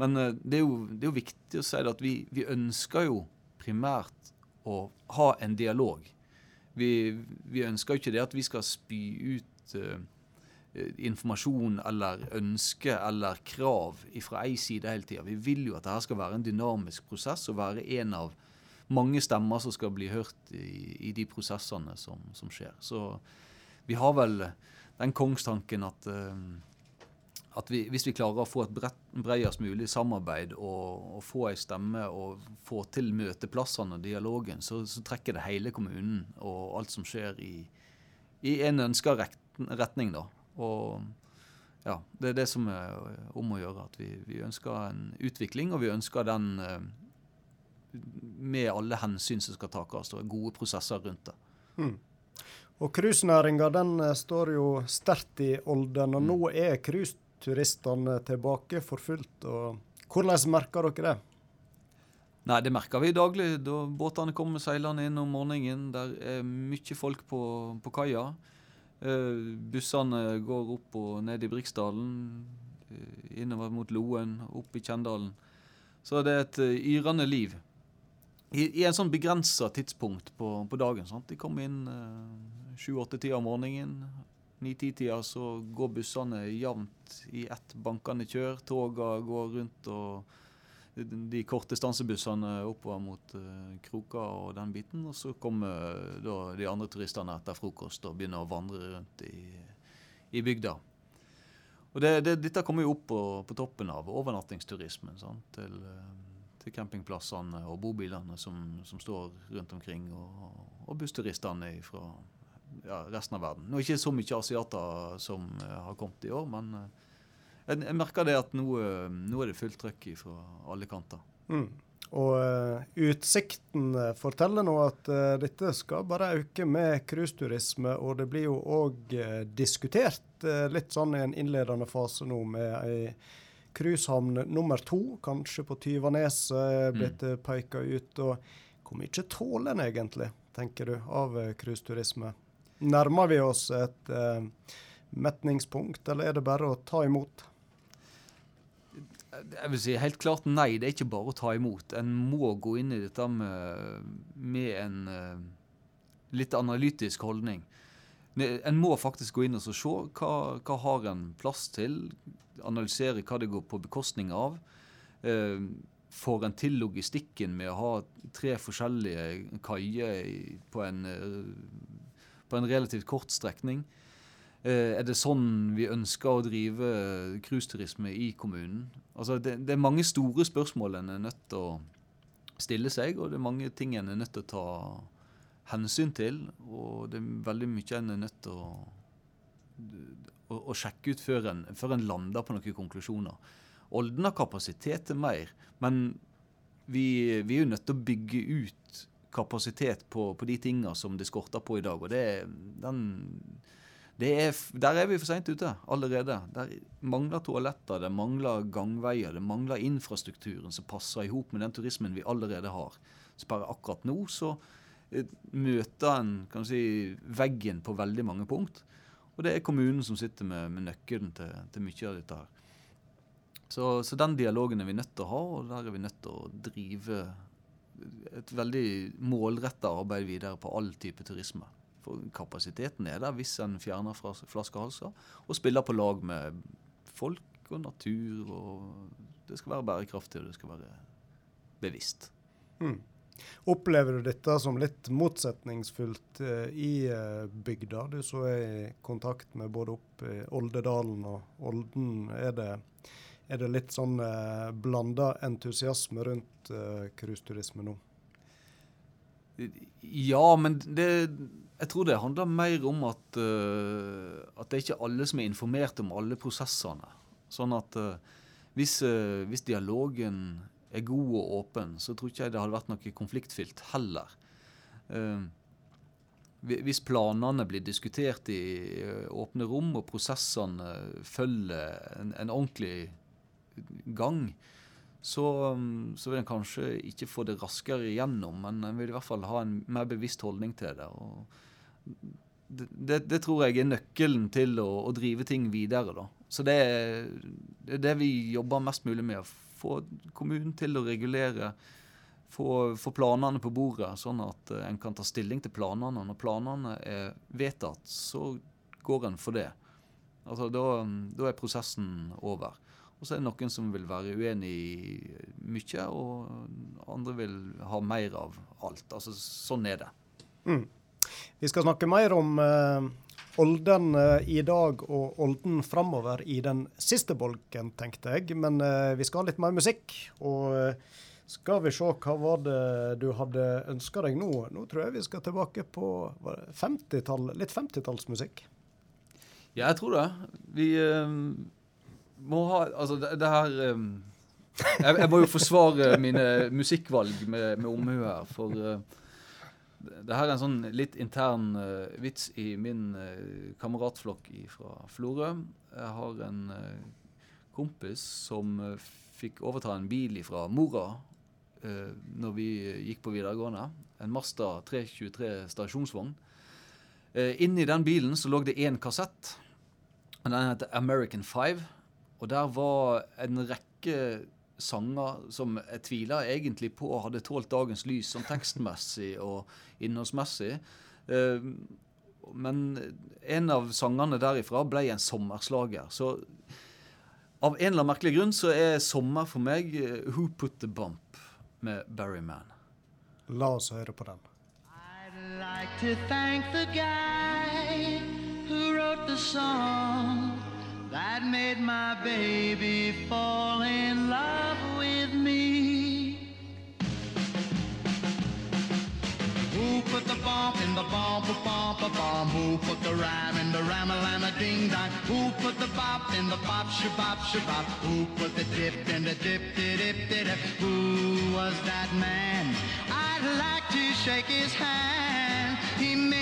Men uh, det, er jo, det, er jo, viktig å si det at vi, vi, ønsker jo primært å ha en dialog. Vi, vi ønsker jo ikke det at vi skal spy ut uh, informasjon eller ønske eller krav fra ei side hele tida. Vi vil jo at dette skal være en dynamisk prosess og være en av mange stemmer som skal bli hørt i, i de prosessene som, som skjer. Så vi har vel den kongstanken at, uh, at vi, hvis vi klarer å få et bredest mulig samarbeid og, og, få ei stemme og få til møteplassene og dialogen, så, så, trekker det hele kommunen og alt som skjer i, i en ønska retning. da. Og ja, Det er det som er om å gjøre. At vi, vi ønsker en utvikling, og vi ønsker den uh, med alle hensyn som skal takes, og gode prosesser rundt det. Mm. Og cruisenæringa eh, står jo sterkt i Olden, og mm. nå er cruiseturistene tilbake for fullt. og Hvordan merker dere det? Nei, Det merker vi daglig. da Båtene kommer seilende inn om morgenen. Der er mye folk på, på kaia. Eh, bussene går opp og ned i Briksdalen, eh, innover mot Loen, opp i Kjendalen. Så det er et yrende liv. I, i en sånn begrensa tidspunkt på, på dagen. Sant? De kommer inn sju-åtte-tida om morgenen. Ni-ti-tida så går bussene jevnt i ett bankende kjør. Toga går rundt, og de korte stansebussene oppover mot uh, Kroka og den biten. Og så kommer da de andre turistene etter frokost og begynner å vandre rundt i, i bygda. Og det, det, Dette kommer jo opp på, på toppen av overnattingsturismen. Sant? Til, uh, til campingplassene og bobilene som, som, står rundt omkring, og, og bussturistene fra ja, resten av verden. Nå er det ikke så mye asiater som uh, har kommet i år, men uh, jeg, jeg, merker det at nå, uh, nå, er det fullt trøkk fra alle kanter. Mm. Og Utsikten forteller nå at dette skal bare øke med cruiseturisme, og det blir jo òg diskutert litt sånn i en innledende fase nå med ei cruisehavn nummer to, kanskje på Tyvaneset, blitt mm. peka ut. og Hvor mye tåler en egentlig, tenker du, av cruiseturisme? Nærmer vi oss et uh, metningspunkt, eller er det bare å ta imot? Jeg vil si helt klart nei. Det er ikke bare å ta imot. En må gå inn i dette med, med en uh, litt analytisk holdning. En må faktisk gå inn og se hva, hva har en plass til. Analysere hva det går på bekostning av. Uh, får en til logistikken med å ha tre forskjellige kaier på en på en relativt kort strekning. Eh, er det sånn vi ønsker å drive cruiseturisme i kommunen? Altså det, det, er mange store spørsmål en er nødt til å stille seg, og det er mange ting en er nødt til å ta hensyn til. Og det er veldig mye en er nødt til å, å, å sjekke ut før en, før en, lander på noen konklusjoner. Olden har kapasitet til mer, men vi, vi er jo nødt til å bygge ut kapasitet på, på de tinga som det skorter på i dag. og det, den, det er, Der er vi for seint ute allerede. Der mangler toaletter, det mangler gangveier, det mangler infrastrukturen som passer i hop med den turismen vi allerede har. Så bare akkurat nå så eh, møter en kan si, veggen på veldig mange punkt. Og det er kommunen som sitter med, med nøkkelen til, til, mye av dette. her. Så, så, den dialogen er vi nødt til å ha, og der er vi nødt til å drive et veldig målretta arbeid videre på all type turisme. For kapasiteten er der hvis en fjerner flaskehalser og spiller på lag med folk og natur. og Det skal være bærekraftig og det skal være bevisst. Mm. Opplever du dette som litt motsetningsfullt eh, i eh, bygda? Du så er i kontakt med både opp i Oldedalen og Olden. Er det, er det litt sånn eh, blanda entusiasme rundt eh, cruiseturisme nå? Ja, men det, jeg tror det handler mer om at, uh, at det er ikke alle som er informert om alle prosessene. Sånn at uh, hvis, uh, hvis, dialogen er god og åpen, så tror ikke jeg det hadde vært noe konfliktfylt heller. Hvis planene blir diskutert i åpne rom, og prosessene følger en, en ordentlig gang, så, um, så, vil en kanskje ikke få det raskere igjennom, men en vil i hvert fall ha en mer bevisst holdning til det. Det, det, det, tror jeg er nøkkelen til å, å drive ting videre. da. Så det er, det er, det vi jobber mest mulig med. Få kommunen til å regulere. Få, få planene på bordet, sånn at uh, en kan ta stilling til planene. Når planene er vedtatt, så går en for det. Altså, da, da er prosessen over. Og så er det noen som vil være uenig i mye, og andre vil ha mer av alt. Altså, sånn er det. Mm. Vi skal snakke mer om eh, Olden eh, i dag og Olden framover i den siste bolken, tenkte jeg. Men eh, vi skal ha litt mer musikk. Og skal vi se, hva var det du hadde ønska deg nå? Nå tror jeg vi skal tilbake på 50 litt 50-tallsmusikk. Ja, jeg tror det. Vi må ha Altså, det, det her um, jeg, jeg, må jo forsvare mine musikkvalg med, med omhu her, for uh, det her er en sånn litt intern uh, vits i min uh, kameratflokk fra Florø. Jeg har en uh, kompis som fikk overta en bil fra mora uh, når vi gikk på videregående. En Masta 323 stasjonsvogn. inni den bilen så lå det én kassett. Den heter American Five. Og der var en rekke sanger som jeg tviler egentlig på hadde tålt dagens lys sånn tekstmessig og innholdsmessig. Eh, men en av sangene derifra ble en sommerslager. Så av en eller annen merkelig grunn så er sommer for meg eh, 'Who Put The Bump' med Barry Mann. La oss høre på den. I'd like to thank the guy who wrote the song that made my baby fall in love with me. Who put the bump in the bump, a bump, a bump? Who put the rhyme in the rhyme, a lama ding dong? Who put the bop in the bop, shabop, shabop? Who put the dip in the dip, dip, dip, dip? Who was that man? I'd like to shake his hand. He made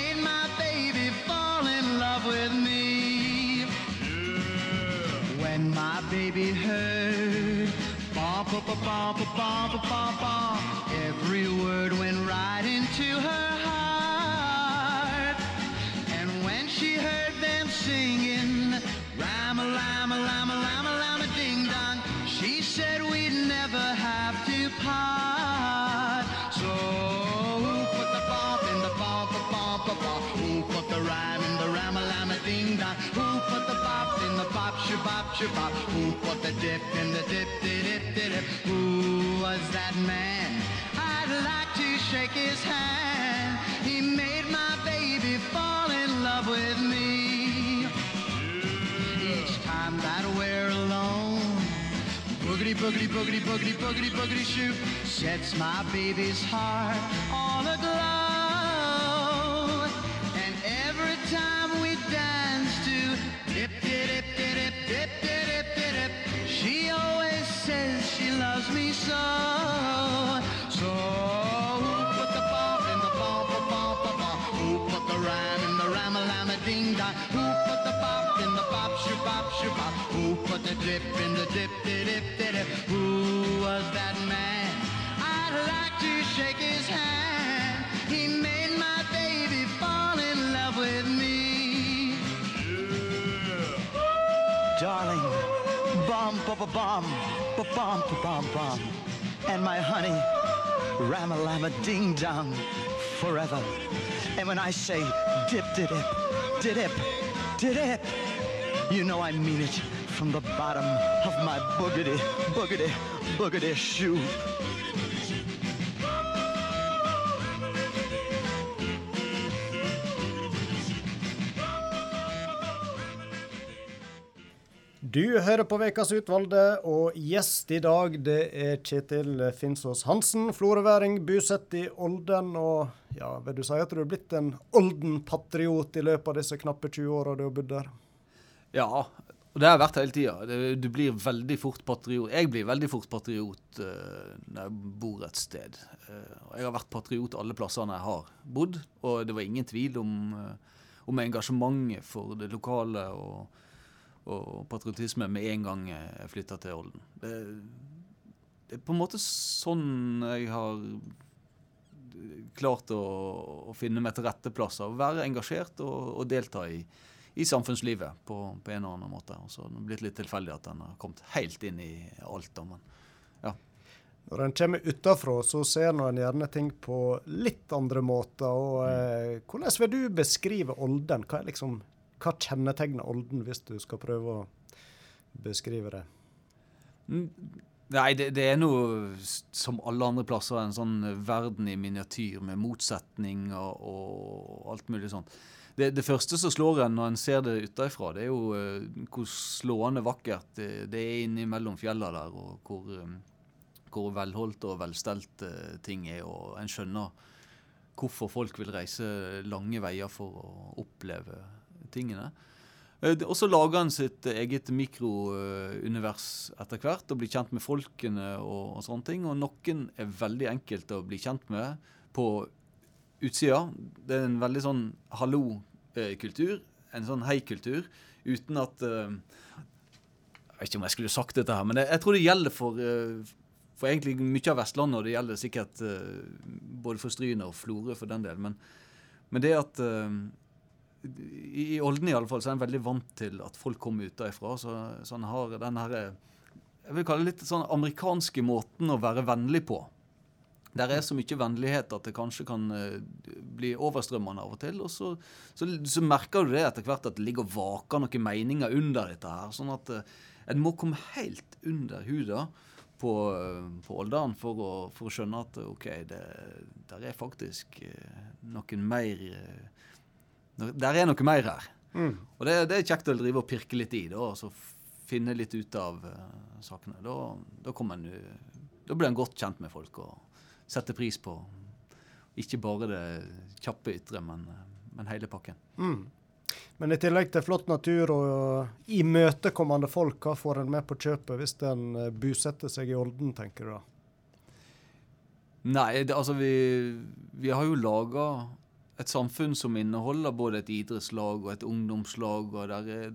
my baby heard bom ba ba bom ba bom ba bom bom every word went right into her heart. And when she heard them singing rama lama lama lama lama ding dong she said we'd never have to part. So who put the bump in the bump ba bump ba bump? Who put the rhyme in the rama lama ding dong? Shabop? Who put the dip in the dip, dip, dip, dip? Who was that man? I'd like to shake his hand. He made my baby fall in love with me. Each time that we're alone, boogity, boogity, boogity, boogity, boogity, boogity, shoot, sets my baby's heart all aglow. Ba bum ba bum ba bum bum. And my honey, ram a lam ding dong, forever. And when I say dip dip dip dip dip, you know I mean it from the bottom of my boogity boogity boogity shoe. Du hører på Vekas utvalgte, og gjest i dag det er Kjetil Finsås Hansen. Florøværing, bosatt i Olden. Og ja, vil du si at du er blitt en Olden-patriot i løpet av disse knappe 20 åra du har bodd der? Ja, og det har jeg vært hele tida. Du blir veldig fort patriot. Jeg blir veldig fort patriot uh, når jeg bor et sted. Uh, jeg har vært patriot alle plassene jeg har bodd, og det var ingen tvil om, uh, om engasjementet for det lokale. og og patriotisme med en gang jeg flytta til Olden. Det, det, er på en måte sånn jeg har klart å, å finne meg til rette plasser. Være engasjert og, og delta i, i samfunnslivet på, på, en eller annen måte. Og så det blitt litt tilfeldig at den har kommet helt inn i alt. Da, men ja. Når en kommer utafra, så ser en gjerne ting på litt andre måter. og eh, Hvordan vil du beskrive Olden? Hva er liksom hva kjennetegner Olden, hvis du skal prøve å beskrive det? Nei, det, det, er noe som alle andre plasser, en sånn verden i miniatyr med motsetninger og, alt mulig sånt. Det, det, første som slår en når en ser det utenfra, det er jo uh, hvor slående vakkert det, det er innimellom fjellene der, og hvor, um, hvor velholdt og velstelt uh, ting er. Og en skjønner hvorfor folk vil reise lange veier for å oppleve tingene. Eh, og så lager han sitt eget mikrounivers etter hvert og blir kjent med folkene og, og, sånne ting. Og noen er veldig enkelte å bli kjent med på utsida. Det er en veldig sånn hallo-kultur, en sånn hei-kultur, uten at uh, Jeg vet ikke om jeg skulle sagt dette her, men jeg, tror det gjelder for, uh, for egentlig mye av Vestlandet, og det gjelder sikkert både for Stryne og Florø for den del. Men, men det at i Olden i alle fall, så er en veldig vant til at folk kommer utenfra. Så, så han har den her, jeg vil kalle det litt sånn amerikanske måten å være vennlig på. Der er så mye vennlighet at det kanskje kan uh, bli overstrømmende av og til. Og så, så, så, merker du det etter hvert at det ligger og vaker noen meninger under dette her. Sånn at uh, en må komme helt under huda på, uh, på Olderen for for å, skjønne at OK, det der er faktisk noen mer der er noe mer her. Mm. Og det, det, er kjekt å drive og pirke litt i det, og så finne litt ut av uh, sakene. Da, da, en, da, blir en godt kjent med folk og setter pris på ikke bare det kjappe ytre, men, men hele pakken. Mm. Men i tillegg til flott natur og imøtekommende folk, hva får en med på kjøpet hvis en busetter bosetter seg i Olden, tenker du da? Nei, det, altså vi, vi har jo laga et samfunn som inneholder både et idrettslag og et ungdomslag. og Der er,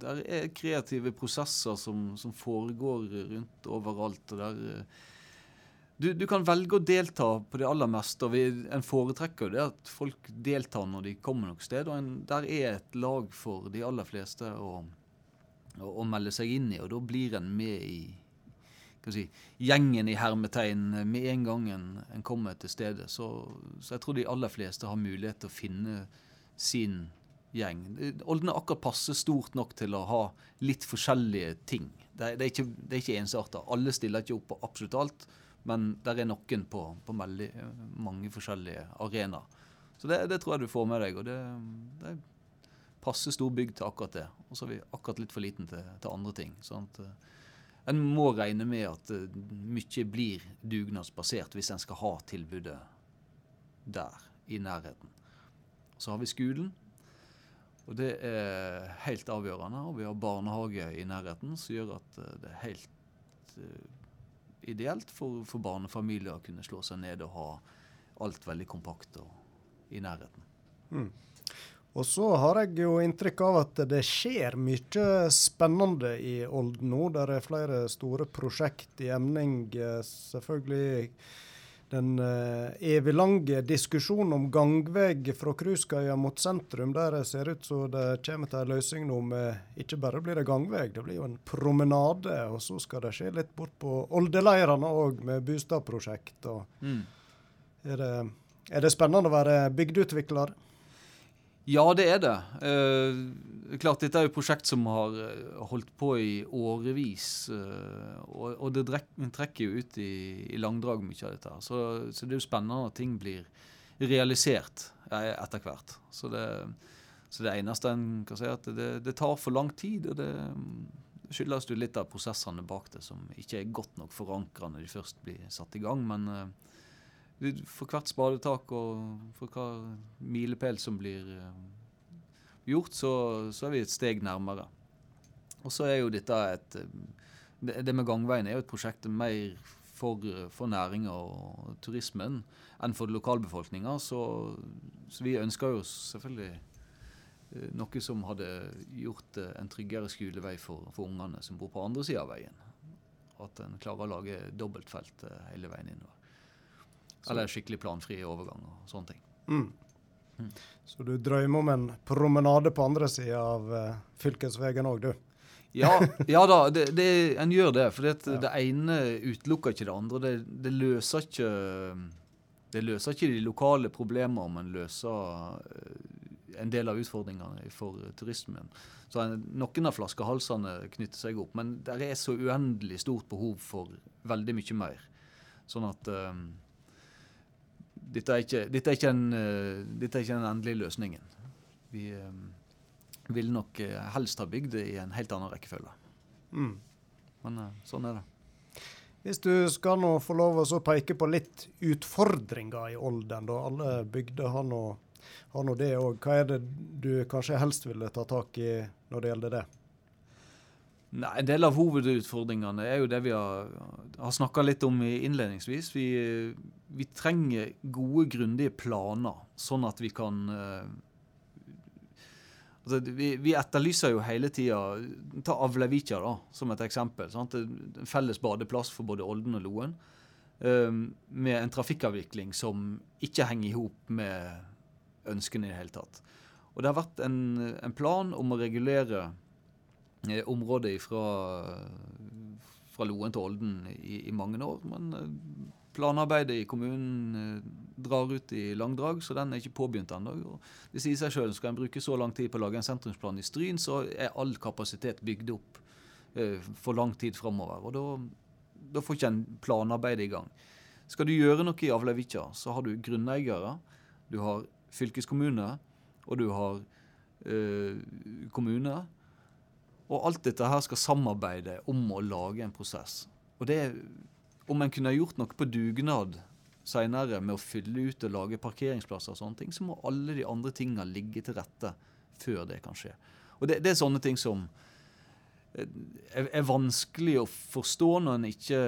der er kreative prosesser som, som, foregår rundt overalt. og der eh, du, du, kan velge å delta på det aller meste. og vi, En foretrekker det at folk deltar når de kommer noe sted. og en, Der er et lag for de aller fleste å, å, å melde seg inn i, og da blir en med i, si, gjengen i hermetegn med en gang en, en kommer til stedet. Så, så, jeg tror de aller fleste har mulighet til å finne sin gjeng. Olden er akkurat passe stort nok til å ha litt forskjellige ting. Det, det er ikke, det er ikke ensarta. Alle stiller ikke opp på absolutt alt, men der er noen på, på veldig, mange forskjellige arenaer. Så det, det, tror jeg du får med deg. og det, det er passe stor bygd til akkurat det. Og så er vi akkurat litt for liten til, til andre ting. sånn at en må regne med at uh, mye blir dugnadsbasert hvis en skal ha tilbudet der, i nærheten. Så har vi skolen, og det er helt avgjørende. Og vi har barnehage i nærheten, som gjør at uh, det er helt uh, ideelt for, for, barnefamilier å kunne slå seg ned og ha alt veldig kompakt og i nærheten. Mm. Og så har jeg jo inntrykk av at det skjer mye spennende i Olden nå. Det er flere store prosjekt i emning. Selvfølgelig den uh, evig lange diskusjonen om gangvei fra Kruskaia mot sentrum, der det ser ut som det kommer til en løsning nå med ikke bare blir det gangvei, det blir jo en promenade. Og så skal det skje litt bort på Oldeleirene òg, med bostadprosjekt. Mm. Er, det, er det spennende å være bygdeutvikler? Ja, det er det. Eh, klart, Dette er jo et prosjekt som har eh, holdt på i årevis. Eh, og, og, det trekker jo ut i, i, langdrag mye av dette. Så, så det er jo spennende at ting blir realisert eh, etter hvert. Så det, så det eneste en kan si, er at det, det tar for lang tid. og det skyldes jo litt av prosessene bak det som ikke er godt nok forankra når de først blir satt i gang. Men for hvert spadetak og for hver milepæl som blir eh, gjort, så, så, er vi et steg nærmere. Og så er jo dette et Det, det med gangveien er jo et prosjekt mer for, for næringa og turismen enn for lokalbefolkninga. Så, så, vi ønsker jo selvfølgelig eh, noe som hadde gjort en tryggere skolevei for, for ungene som bor på andre sida av veien. At en klarer å lage dobbeltfelt eh, hele veien innover. Eller skikkelig planfri overgang og sånne ting. Mm. Mm. Så du drømmer om en promenade på andre sida av uh, fylkesveien òg, du? ja, ja, da, det, det, en gjør det. For det, ja. det ene utelukker ikke det andre. Det, det, løser ikke det løser ikke de lokale problemene, men løser eh, en del av utfordringene for turismen. Så Noen av flaskehalsene knytter seg opp, men det er så uendelig stort behov for veldig mye mer. Sånn at um, dette er ikke, dette er ikke, en, uh, dette er ikke den endelige løsningen. Vi um, vil nok uh, helst ha bygd det i en helt annen rekkefølge. Mm. Men uh, sånn er det. Hvis du skal nå få lov å peke på litt utfordringer i Olden, da alle bygder har nå, har nå det òg. Hva er det du kanskje helst ville ta tak i når det gjelder det? Nei, En del av hovedutfordringene er jo det vi har, har snakka litt om innledningsvis. Vi, vi, trenger gode, grundige planer, sånn at vi kan uh, altså vi, vi, etterlyser jo hele tida Ta Avlevikja da, som et eksempel. Sant? En felles badeplass for både Olden og Loen. Um, med en trafikkavvikling som ikke henger i hop med ønskene i det hele tatt. Og det har vært en, en plan om å regulere Eh, området fra, fra Loen til Olden i, i, mange år. Men eh, planarbeidet i kommunen eh, drar ut i langdrag, så den er ikke påbegynt ennå. Det sier seg sjøl, skal en bruke så lang tid på å lage en sentrumsplan i Stryn, så er all kapasitet bygd opp for lang tid framover. Og da, da får ikke en planarbeidet i gang. Skal du gjøre noe i Avlevikja, så har du grunneiere, du har fylkeskommune, og du har øh, kommune. Og alt dette her skal samarbeide om å lage en prosess. Og det, Om en kunne gjort noe på dugnad seinere med å fylle ut og lage parkeringsplasser, og sånne ting, så må alle de andre tinga ligge til rette før det kan skje. Og Det, det er sånne ting som eh, er, er, vanskelig å forstå når en ikke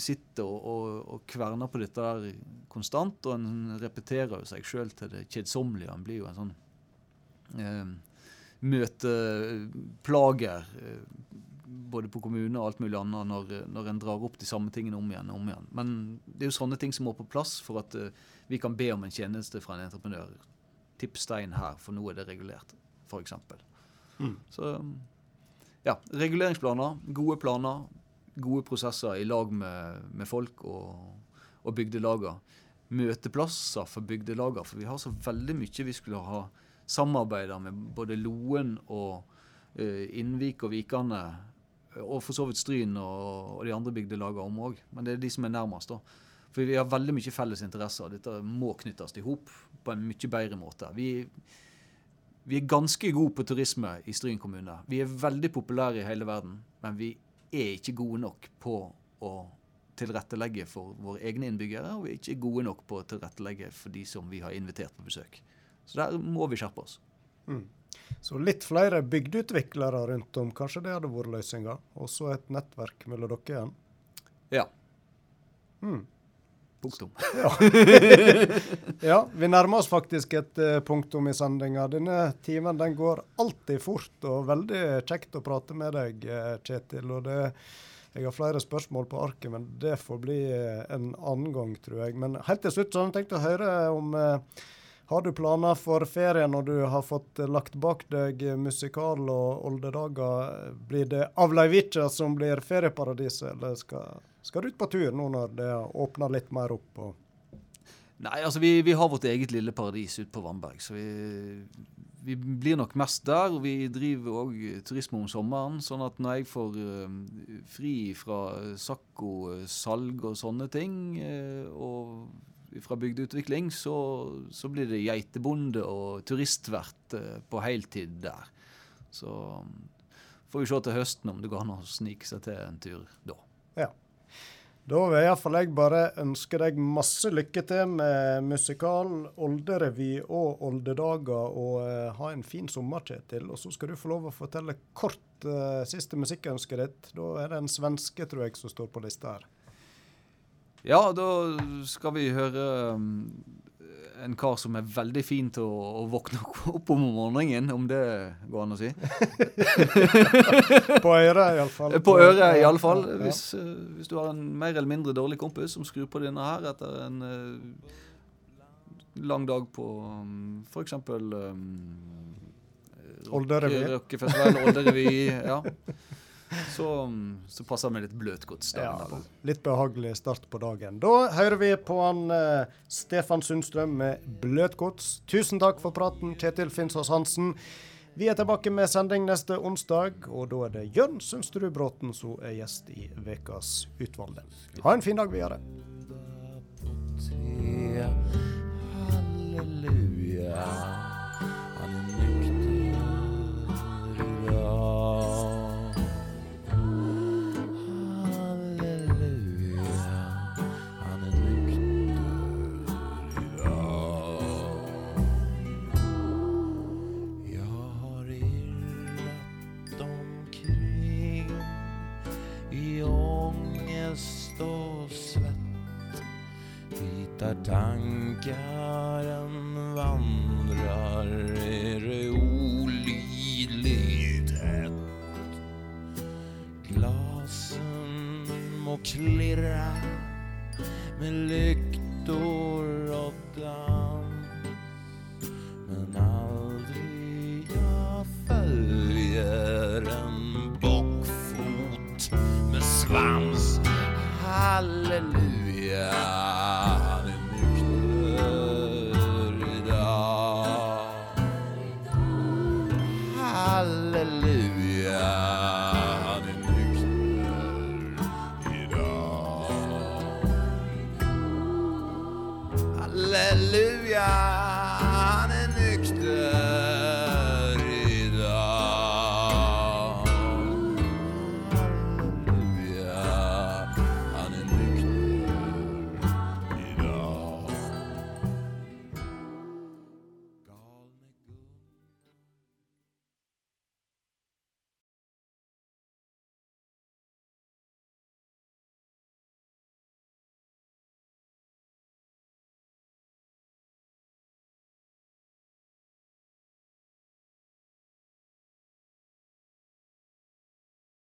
sitter og, og, og, kverner på dette der konstant. Og en repeterer jo seg sjøl til det kjedsommelige. En blir jo en sånn eh, møteplager eh, både på kommune og alt mulig annet når, når en drar opp de samme tingene om igjen og om igjen. Men det er jo sånne ting som må på plass for at uh, vi kan be om en tjeneste fra en entreprenør. Tippstein her, for nå er det regulert, f.eks. Mm. Så ja, reguleringsplaner, gode planer, gode prosesser i lag med, med folk og, og bygdelager. Møteplasser for bygdelager, for vi har så veldig mye vi skulle ha samarbeida med både Loen og uh, Innvik og Vikane, og for så vidt Stryn og, og de andre bygdelagene om òg. Men det er de som er nærmest. da. For vi har veldig mye felles interesser. Dette må knyttes i hop på en mye bedre måte. Vi, vi er ganske gode på turisme i Stryn kommune. Vi er veldig populære i hele verden, men vi er ikke gode nok på å tilrettelegge for våre egne innbyggere, og vi er ikke gode nok på å tilrettelegge for de som vi har invitert på besøk. Så der må vi skjerpe oss. Mm. Så litt flere bygdeutviklere rundt om, kanskje det hadde vært løsninga? Og så et nettverk mellom dere igjen? Ja. Mm. Punktum. Ja. ja. vi nærmer oss faktisk et uh, punktum i sendinga. Denne timen den går alltid fort, og veldig kjekt å prate med deg, uh, Kjetil. og det Jeg har flere spørsmål på arket, men det får bli eh, en annen gang, tror jeg. Men helt til slutt så har jeg tenkt å høre om eh, Har du planer for ferien når du har fått eh, lagt bak deg musikal og oldedager? Blir det Avleivitja som blir ferieparadiset, eller skal, skal du ut på tur nå når det åpner litt mer opp? Nei, altså vi, vi, har vårt eget lille paradis ute på Vannberg, så vi, vi blir nok mest der. og Vi driver òg turisme om sommeren. sånn at når jeg får fri fra Sakko-salg og sånne ting, og fra bygdeutvikling, så, så, blir det geitebonde og turistvert uh, på heltid der. Så um, får vi se til høsten om det går an å snike seg til en tur da. Ja. Da vil iallfall jeg bare ønske deg masse lykke til med musikal, olderevy og oldedager, og uh, ha en fin sommer, Kjetil. Og så skal du få lov å fortelle kort uh, siste musikkønsket ditt. Da er det en svenske, tror jeg, som står på lista her. Ja, da skal vi høre um, en kar som er veldig fin til å, å våkne opp om morgenen, om det går an å si. på øret, iallfall. På øret, iallfall. Ja. Hvis, uh, hvis du har en mer eller mindre dårlig kompis som skrur på denne her etter en uh, lang dag på um, f.eks. Um, Olderevy. Rockefestival, Olderevy. ja. Så, så, passer det med litt bløtgods. Ja, litt behagelig start på dagen. Da hører vi på han eh, Stefan Sundstrøm med bløtgods. Tusen takk for praten, Kjetil Finsås Hansen. Vi er tilbake med sending neste onsdag, og da er det Jørn Sundstrud Bråten som er gjest i Vekas utvalgte. Ha en fin dag videre. Halleluja.